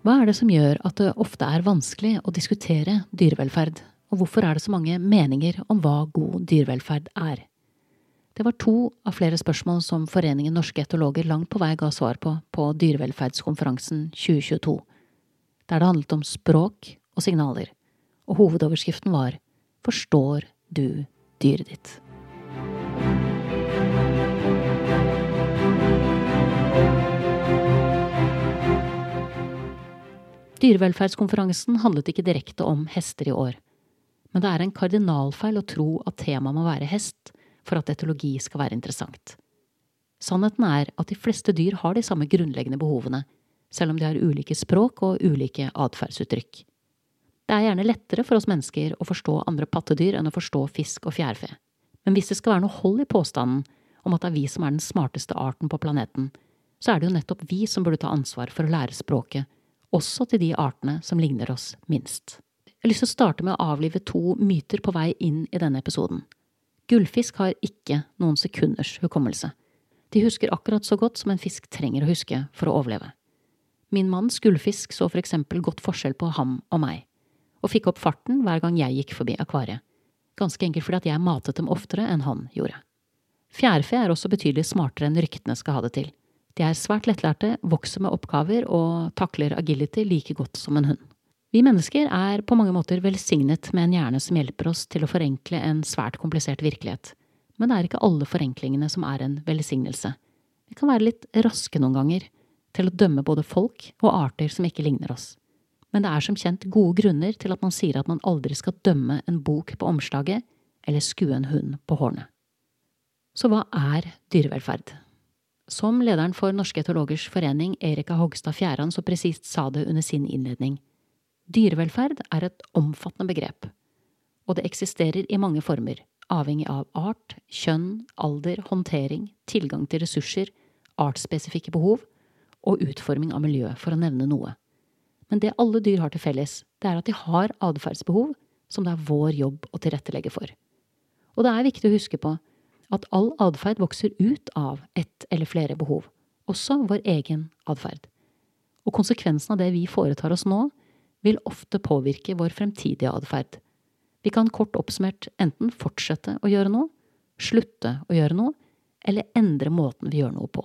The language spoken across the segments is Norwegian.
Hva er det som gjør at det ofte er vanskelig å diskutere dyrevelferd, og hvorfor er det så mange meninger om hva god dyrevelferd er? Det var to av flere spørsmål som Foreningen norske etologer langt på vei ga svar på på dyrevelferdskonferansen 2022, der det handlet om språk og signaler, og hovedoverskriften var Forstår du dyret ditt? Dyrevelferdskonferansen handlet ikke direkte om hester i år, men det er en kardinalfeil å tro at temaet må være hest for at etologi skal være interessant. Sannheten er at de fleste dyr har de samme grunnleggende behovene, selv om de har ulike språk og ulike atferdsuttrykk. Det er gjerne lettere for oss mennesker å forstå andre pattedyr enn å forstå fisk og fjærfe. Men hvis det skal være noe hold i påstanden om at det er vi som er den smarteste arten på planeten, så er det jo nettopp vi som burde ta ansvar for å lære språket også til de artene som ligner oss minst. Jeg har lyst til å starte med å avlive to myter på vei inn i denne episoden. Gullfisk har ikke noen sekunders hukommelse. De husker akkurat så godt som en fisk trenger å huske for å overleve. Min manns gullfisk så for eksempel godt forskjell på ham og meg, og fikk opp farten hver gang jeg gikk forbi akvariet, ganske enkelt fordi at jeg matet dem oftere enn han gjorde. Fjærfe er også betydelig smartere enn ryktene skal ha det til. De er svært lettlærte, vokser med oppgaver og takler agility like godt som en hund. Vi mennesker er på mange måter velsignet med en hjerne som hjelper oss til å forenkle en svært komplisert virkelighet, men det er ikke alle forenklingene som er en velsignelse. Vi kan være litt raske noen ganger til å dømme både folk og arter som ikke ligner oss. Men det er som kjent gode grunner til at man sier at man aldri skal dømme en bok på omslaget eller skue en hund på hårene. Så hva er dyrevelferd? Som lederen for Norske etologers forening, Erika Hogstad Fjæran, så presist sa det under sin innledning. Dyrevelferd er et omfattende begrep, og det eksisterer i mange former, avhengig av art, kjønn, alder, håndtering, tilgang til ressurser, artsspesifikke behov og utforming av miljø, for å nevne noe. Men det alle dyr har til felles, det er at de har atferdsbehov som det er vår jobb å tilrettelegge for. Og det er viktig å huske på at all atferd vokser ut av ett eller flere behov, også vår egen atferd. Og konsekvensen av det vi foretar oss nå, vil ofte påvirke vår fremtidige atferd. Vi kan kort oppsummert enten fortsette å gjøre noe, slutte å gjøre noe, eller endre måten vi gjør noe på.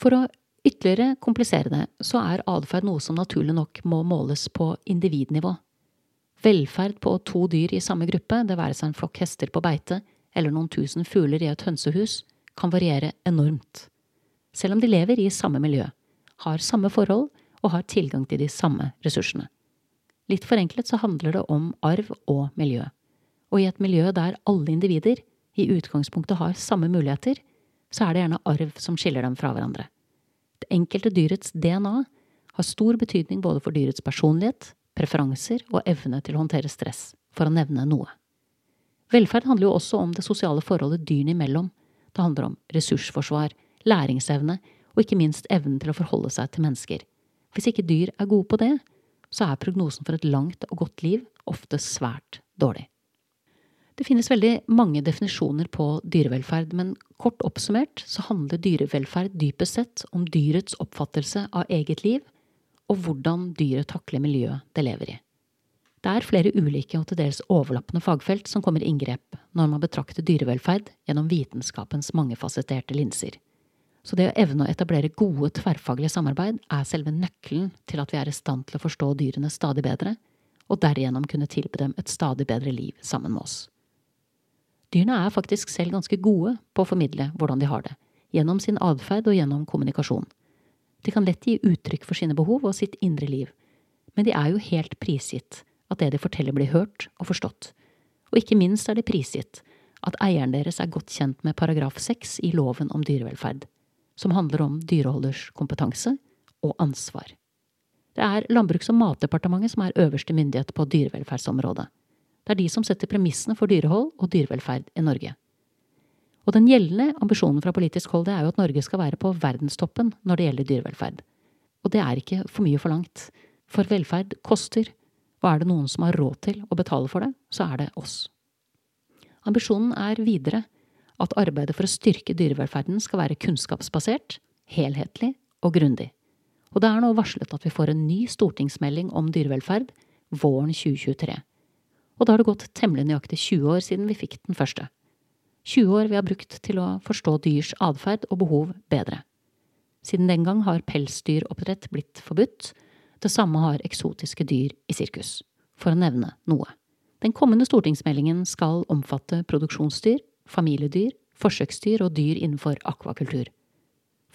For å ytterligere komplisere det, så er atferd noe som naturlig nok må måles på individnivå. Velferd på to dyr i samme gruppe, det være seg en flokk hester på beite eller noen tusen fugler i et hønsehus, kan variere enormt. Selv om de lever i samme miljø, har samme forhold og har tilgang til de samme ressursene. Litt forenklet så handler det om arv og miljø. Og i et miljø der alle individer i utgangspunktet har samme muligheter, så er det gjerne arv som skiller dem fra hverandre. Det enkelte dyrets DNA har stor betydning både for dyrets personlighet, preferanser og evne til å håndtere stress, for å nevne noe. Velferd handler jo også om det sosiale forholdet dyrene imellom. Det handler om ressursforsvar, læringsevne og ikke minst evnen til å forholde seg til mennesker. Hvis ikke dyr er gode på det, så er prognosen for et langt og godt liv ofte svært dårlig. Det finnes veldig mange definisjoner på dyrevelferd, men kort oppsummert så handler dyrevelferd dypest sett om dyrets oppfattelse av eget liv og hvordan dyret takler miljøet det lever i. Det er flere ulike og til dels overlappende fagfelt som kommer i inngrep når man betrakter dyrevelferd gjennom vitenskapens mangefasetterte linser. Så det å evne å etablere gode tverrfaglige samarbeid er selve nøkkelen til at vi er i stand til å forstå dyrene stadig bedre, og derigjennom kunne tilby dem et stadig bedre liv sammen med oss. Dyrene er faktisk selv ganske gode på å formidle hvordan de har det, gjennom sin atferd og gjennom kommunikasjon. De kan lett gi uttrykk for sine behov og sitt indre liv, men de er jo helt prisgitt at det de forteller blir hørt og forstått. Og ikke minst er det prisgitt at eieren deres er godt kjent med paragraf seks i loven om dyrevelferd, som handler om dyreholders kompetanse og ansvar. Det er Landbruks- og matdepartementet som er øverste myndighet på dyrevelferdsområdet. Det er de som setter premissene for dyrehold og dyrevelferd i Norge. Og den gjeldende ambisjonen fra politisk hold det er jo at Norge skal være på verdenstoppen når det gjelder dyrevelferd. Og det er ikke for mye forlangt, for velferd koster, og er det noen som har råd til å betale for det, så er det oss. Ambisjonen er videre at arbeidet for å styrke dyrevelferden skal være kunnskapsbasert, helhetlig og grundig. Og det er nå varslet at vi får en ny stortingsmelding om dyrevelferd våren 2023. Og da har det gått temmelig nøyaktig 20 år siden vi fikk den første. 20 år vi har brukt til å forstå dyrs atferd og behov bedre. Siden den gang har pelsdyroppdrett blitt forbudt, det samme har eksotiske dyr i sirkus, for å nevne noe. Den kommende stortingsmeldingen skal omfatte produksjonsdyr, familiedyr, forsøksdyr og dyr innenfor akvakultur.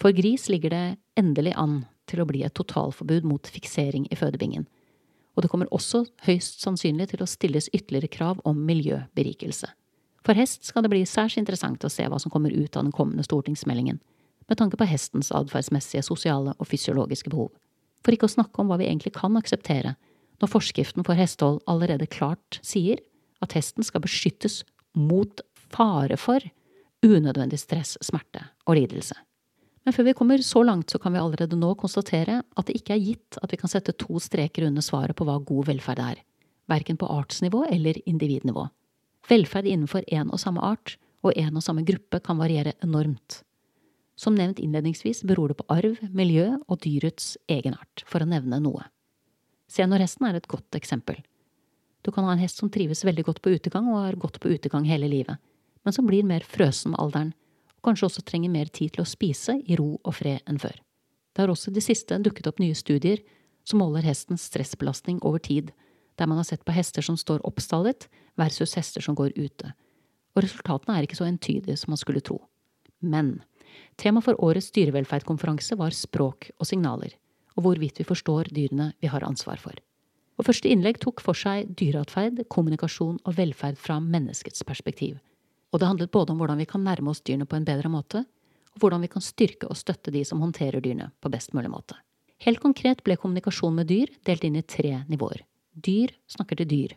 For gris ligger det endelig an til å bli et totalforbud mot fiksering i fødebingen, og det kommer også høyst sannsynlig til å stilles ytterligere krav om miljøberikelse. For hest skal det bli særs interessant å se hva som kommer ut av den kommende stortingsmeldingen, med tanke på hestens atferdsmessige, sosiale og fysiologiske behov. For ikke å snakke om hva vi egentlig kan akseptere, når forskriften for hestehold allerede klart sier at hesten skal beskyttes mot fare for unødvendig stress, smerte og lidelse. Men før vi kommer så langt, så kan vi allerede nå konstatere at det ikke er gitt at vi kan sette to streker under svaret på hva god velferd er, verken på artsnivå eller individnivå. Velferd innenfor én og samme art og én og samme gruppe kan variere enormt. Som nevnt innledningsvis beror det på arv, miljø og dyrets egenart, for å nevne noe. Seniorhesten er et godt eksempel. Du kan ha en hest som trives veldig godt på utegang og har gått på utegang hele livet, men som blir mer frøsen med alderen, og kanskje også trenger mer tid til å spise i ro og fred enn før. Det har også de siste dukket opp nye studier som måler hestens stressbelastning over tid, der man har sett på hester som står oppstallet versus hester som går ute, og resultatene er ikke så entydige som man skulle tro. Men Tema for årets dyrevelferdkonferanse var språk og signaler, og hvorvidt vi forstår dyrene vi har ansvar for. Og første innlegg tok for seg dyreatferd, kommunikasjon og velferd fra menneskets perspektiv. Og det handlet både om hvordan vi kan nærme oss dyrene på en bedre måte, og hvordan vi kan styrke og støtte de som håndterer dyrene på best mulig måte. Helt konkret ble kommunikasjon med dyr delt inn i tre nivåer. Dyr snakker til dyr.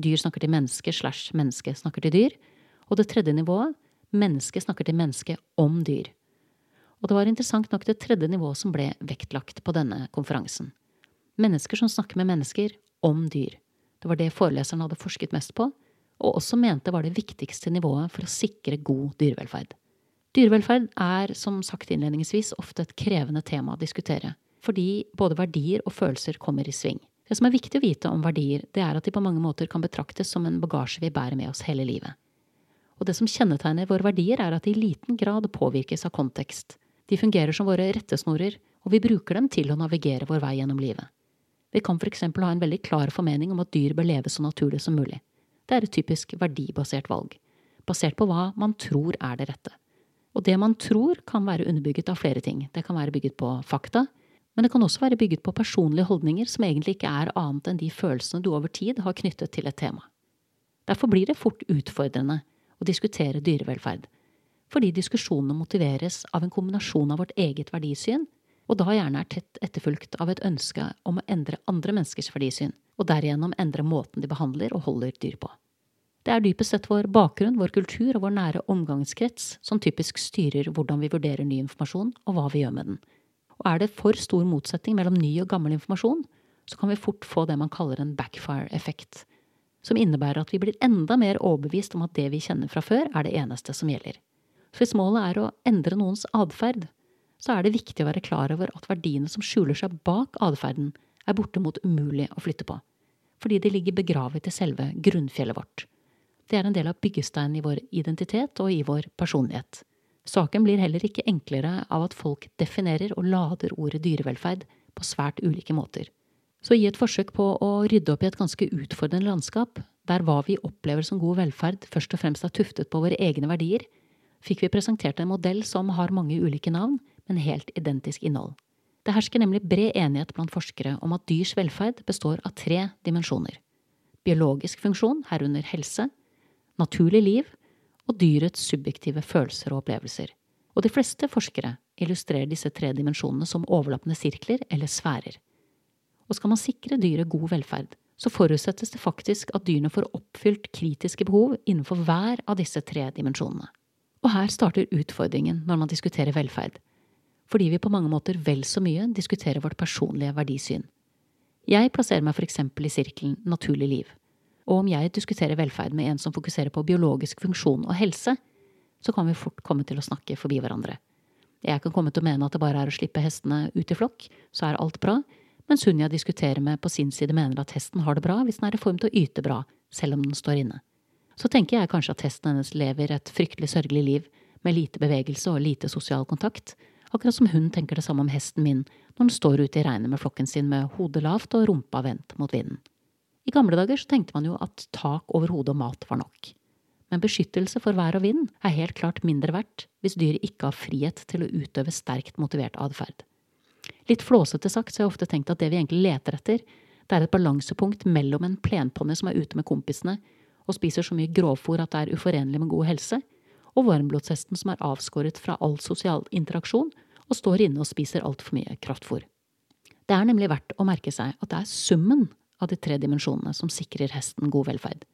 Dyr snakker til menneske slash menneske snakker til dyr. Og det tredje nivået Menneske snakker til menneske om dyr. Og det var interessant nok det tredje nivået som ble vektlagt på denne konferansen. Mennesker som snakker med mennesker om dyr. Det var det foreleseren hadde forsket mest på, og også mente var det viktigste nivået for å sikre god dyrevelferd. Dyrevelferd er, som sagt innledningsvis, ofte et krevende tema å diskutere, fordi både verdier og følelser kommer i sving. Det som er viktig å vite om verdier, det er at de på mange måter kan betraktes som en bagasje vi bærer med oss hele livet. Og det som kjennetegner våre verdier, er at de i liten grad påvirkes av kontekst. De fungerer som våre rettesnorer, og vi bruker dem til å navigere vår vei gjennom livet. Vi kan eksempel ha en veldig klar formening om at dyr bør leve så naturlig som mulig. Det er et typisk verdibasert valg, basert på hva man tror er det rette. Og det man tror, kan være underbygget av flere ting. Det kan være bygget på fakta, men det kan også være bygget på personlige holdninger som egentlig ikke er annet enn de følelsene du over tid har knyttet til et tema. Derfor blir det fort utfordrende å diskutere dyrevelferd, fordi diskusjonene motiveres av en kombinasjon av vårt eget verdisyn, og da gjerne er tett etterfulgt av et ønske om å endre andre menneskers verdisyn, og derigjennom endre måten de behandler og holder dyr på. Det er dypest sett vår bakgrunn, vår kultur og vår nære omgangskrets som typisk styrer hvordan vi vurderer ny informasjon og hva vi gjør med den. Og er det for stor motsetning mellom ny og gammel informasjon, så kan vi fort få det man kaller en backfire-effekt, som innebærer at vi blir enda mer overbevist om at det vi kjenner fra før, er det eneste som gjelder. For hvis målet er å endre noens atferd, så er det viktig å være klar over at verdiene som skjuler seg bak atferden, er bortimot umulig å flytte på, fordi de ligger begravet i selve grunnfjellet vårt. Det er en del av byggesteinen i vår identitet og i vår personlighet. Saken blir heller ikke enklere av at folk definerer og lader ordet dyrevelferd på svært ulike måter. Så i et forsøk på å rydde opp i et ganske utfordrende landskap, der hva vi opplever som god velferd først og fremst er tuftet på våre egne verdier, fikk vi presentert en modell som har mange ulike navn, men helt identisk innhold. Det hersker nemlig bred enighet blant forskere om at dyrs velferd består av tre dimensjoner. Biologisk funksjon, herunder helse, naturlig liv og dyrets subjektive følelser og opplevelser. Og de fleste forskere illustrerer disse tre dimensjonene som overlappende sirkler eller sfærer og skal man sikre dyret god velferd, så forutsettes det faktisk at dyrene får oppfylt kritiske behov innenfor hver av disse tre dimensjonene. Og her starter utfordringen når man diskuterer velferd, fordi vi på mange måter vel så mye diskuterer vårt personlige verdisyn. Jeg plasserer meg for eksempel i sirkelen naturlig liv, og om jeg diskuterer velferd med en som fokuserer på biologisk funksjon og helse, så kan vi fort komme til å snakke forbi hverandre. Jeg kan komme til å mene at det bare er å slippe hestene ut i flokk, så er alt bra, mens hun jeg diskuterer med på sin side mener at hesten har det bra hvis den er i form til å yte bra, selv om den står inne. Så tenker jeg kanskje at hesten hennes lever et fryktelig sørgelig liv, med lite bevegelse og lite sosial kontakt, akkurat som hun tenker det samme om hesten min når den står ute i regnet med flokken sin med hodet lavt og rumpa vendt mot vinden. I gamle dager så tenkte man jo at tak over hodet og mat var nok. Men beskyttelse for vær og vind er helt klart mindre verdt hvis dyret ikke har frihet til å utøve sterkt motivert atferd. Litt flåsete sagt så har jeg ofte tenkt at det vi egentlig leter etter, det er et balansepunkt mellom en plenponni som er ute med kompisene og spiser så mye grovfôr at det er uforenlig med god helse, og varmblodshesten som er avskåret fra all sosial interaksjon og står inne og spiser altfor mye kraftfôr. Det er nemlig verdt å merke seg at det er summen av de tre dimensjonene som sikrer hesten god velferd.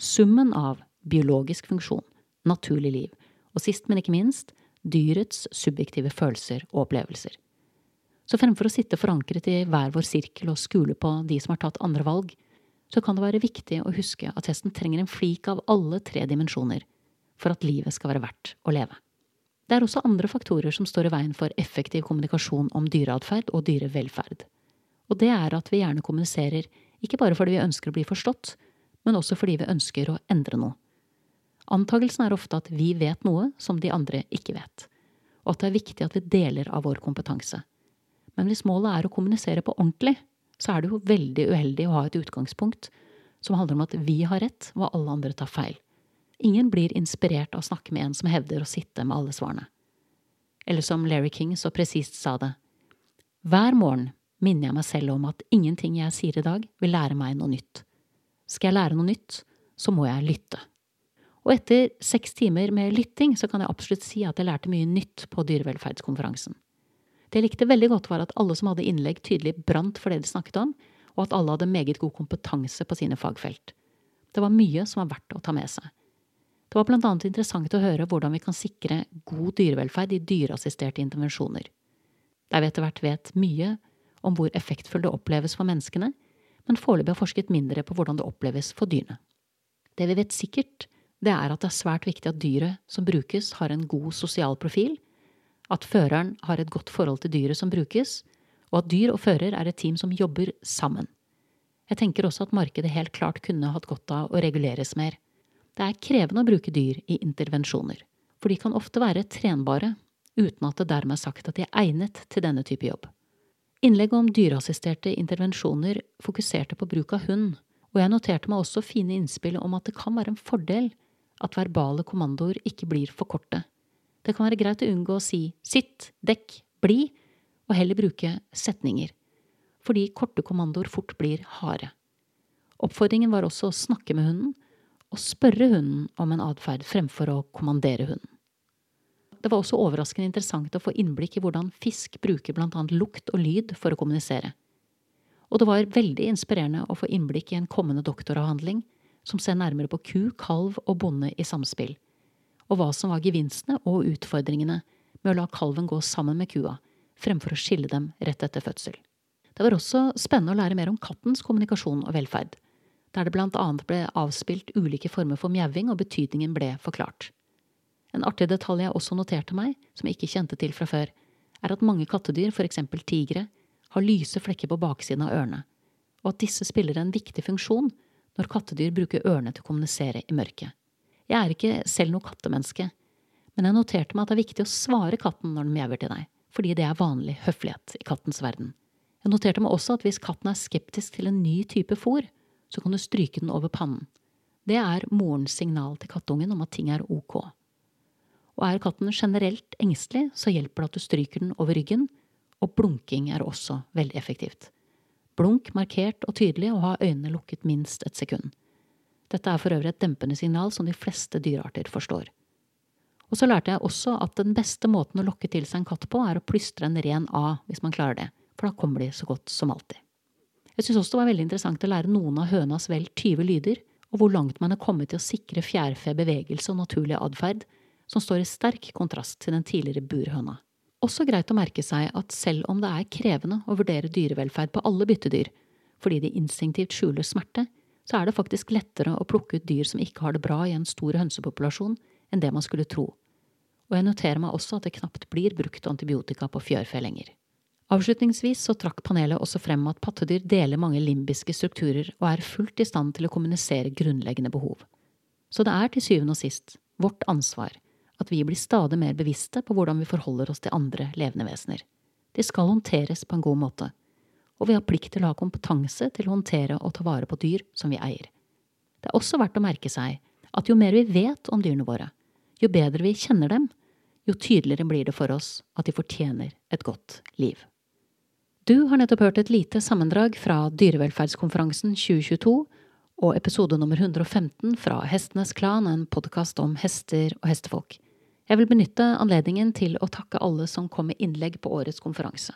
Summen av biologisk funksjon, naturlig liv, og sist, men ikke minst, dyrets subjektive følelser og opplevelser. Så fremfor å sitte forankret i hver vår sirkel og skule på de som har tatt andre valg, så kan det være viktig å huske at hesten trenger en flik av alle tre dimensjoner for at livet skal være verdt å leve. Det er også andre faktorer som står i veien for effektiv kommunikasjon om dyreatferd og dyrevelferd. Og det er at vi gjerne kommuniserer ikke bare fordi vi ønsker å bli forstått, men også fordi vi ønsker å endre noe. Antagelsen er ofte at vi vet noe som de andre ikke vet, og at det er viktig at vi deler av vår kompetanse. Men hvis målet er å kommunisere på ordentlig, så er det jo veldig uheldig å ha et utgangspunkt som handler om at vi har rett og alle andre tar feil. Ingen blir inspirert av å snakke med en som hevder å sitte med alle svarene. Eller som Larry King så presist sa det, hver morgen minner jeg meg selv om at ingenting jeg sier i dag, vil lære meg noe nytt. Skal jeg lære noe nytt, så må jeg lytte. Og etter seks timer med lytting så kan jeg absolutt si at jeg lærte mye nytt på dyrevelferdskonferansen. Det jeg likte veldig godt, var at alle som hadde innlegg, tydelig brant for det de snakket om, og at alle hadde meget god kompetanse på sine fagfelt. Det var mye som var verdt å ta med seg. Det var blant annet interessant å høre hvordan vi kan sikre god dyrevelferd i dyreassisterte intervensjoner. Der vi etter hvert vet mye om hvor effektfull det oppleves for menneskene, men foreløpig har forsket mindre på hvordan det oppleves for dyrene. Det vi vet sikkert, det er at det er svært viktig at dyret som brukes, har en god sosial profil, at føreren har et godt forhold til dyret som brukes, og at dyr og fører er et team som jobber sammen. Jeg tenker også at markedet helt klart kunne hatt godt av å reguleres mer. Det er krevende å bruke dyr i intervensjoner, for de kan ofte være trenbare, uten at det dermed er sagt at de er egnet til denne type jobb. Innlegget om dyreassisterte intervensjoner fokuserte på bruk av hund, og jeg noterte meg også fine innspill om at det kan være en fordel at verbale kommandoer ikke blir for korte. Det kan være greit å unngå å si sitt, dekk, bli, og heller bruke setninger, fordi korte kommandoer fort blir harde. Oppfordringen var også å snakke med hunden, og spørre hunden om en atferd fremfor å kommandere hunden. Det var også overraskende interessant å få innblikk i hvordan fisk bruker annet lukt og lyd for å kommunisere. Og det var veldig inspirerende å få innblikk i en kommende doktoravhandling som ser nærmere på ku, kalv og bonde i samspill, og hva som var gevinstene og utfordringene med å la kalven gå sammen med kua, fremfor å skille dem rett etter fødsel. Det var også spennende å lære mer om kattens kommunikasjon og velferd der det blant annet ble avspilt ulike former for mjauing og betydningen ble forklart. En artig detalj jeg også noterte meg, som jeg ikke kjente til fra før, er at mange kattedyr, eksempel tigre, har lyse flekker på baksiden av ørene, og at disse spiller en viktig funksjon når kattedyr bruker ørene til å kommunisere i mørket. Jeg er ikke selv noe kattemenneske, men jeg noterte meg at det er viktig å svare katten når den mjauer til deg, fordi det er vanlig høflighet i kattens verden. Jeg noterte meg også at hvis katten er skeptisk til en ny type fôr, så kan du stryke den over pannen. Det er morens signal til kattungen om at ting er ok. Og er katten generelt engstelig, så hjelper det at du stryker den over ryggen, og blunking er også veldig effektivt. Blunk markert og tydelig og ha øynene lukket minst et sekund. Dette er for øvrig et dempende signal som de fleste dyrearter forstår. Og så lærte jeg også at den beste måten å lokke til seg en katt på, er å plystre en ren A hvis man klarer det, for da kommer de så godt som alltid. Jeg syns også det var veldig interessant å lære noen av hønas vel 20 lyder, og hvor langt man er kommet til å sikre fjærfe bevegelse og naturlig atferd, som står i sterk kontrast til den tidligere burhøna. Også greit å merke seg at selv om det er krevende å vurdere dyrevelferd på alle byttedyr, fordi de instinktivt skjuler smerte, så er det faktisk lettere å plukke ut dyr som ikke har det bra i en stor hønsepopulasjon, enn det man skulle tro. og jeg noterer meg også at det knapt blir brukt antibiotika på fjørfe lenger. Avslutningsvis så trakk panelet også frem at pattedyr deler mange limbiske strukturer og er fullt i stand til å kommunisere grunnleggende behov. Så det er til syvende og sist vårt ansvar at vi blir stadig mer bevisste på hvordan vi forholder oss til andre levende vesener. De skal håndteres på en god måte, og vi har plikt til å ha kompetanse til å håndtere og ta vare på dyr som vi eier. Det er også verdt å merke seg at jo mer vi vet om dyrene våre, jo bedre vi kjenner dem, jo tydeligere blir det for oss at de fortjener et godt liv. Du har nettopp hørt et lite sammendrag fra Dyrevelferdskonferansen 2022 og episode nummer 115 fra Hestenes Klan, en podkast om hester og hestefolk. Jeg vil benytte anledningen til å takke alle som kom med innlegg på årets konferanse.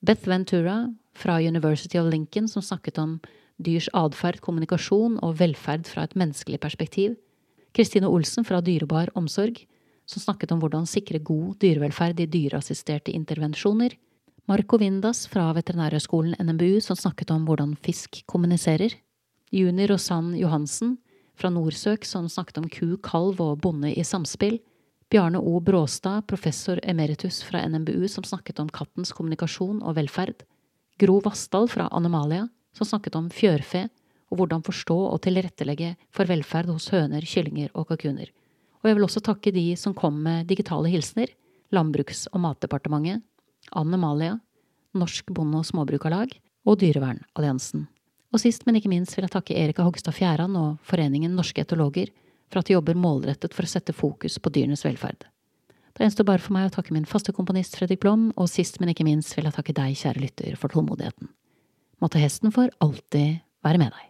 Beth Ventura fra University of Lincoln, som snakket om dyrs atferd, kommunikasjon og velferd fra et menneskelig perspektiv. Kristine Olsen fra Dyrebar omsorg, som snakket om hvordan sikre god dyrevelferd i dyreassisterte intervensjoner. Marco Vindas fra Veterinærhøgskolen NMBU, som snakket om hvordan fisk kommuniserer. Juni Rosann Johansen fra Norsøk, som snakket om ku, kalv og bonde i samspill. Bjarne O. Bråstad, professor emeritus fra NMBU, som snakket om kattens kommunikasjon og velferd. Gro Vassdal fra Animalia, som snakket om fjørfe og hvordan forstå og tilrettelegge for velferd hos høner, kyllinger og kalkuner. Og jeg vil også takke de som kom med digitale hilsener. Landbruks- og matdepartementet, Anemalia, Norsk Bonde- og Småbrukarlag og Dyrevernalliansen. Og sist, men ikke minst vil jeg takke Erika Hogstad Fjæran og Foreningen Norske etologer for at de jobber målrettet for å sette fokus på dyrenes velferd. Det gjenstår bare for meg å takke min faste komponist Fredrik Blom, og sist, men ikke minst vil jeg takke deg, kjære lytter, for tålmodigheten. Måtte hesten for alltid være med deg.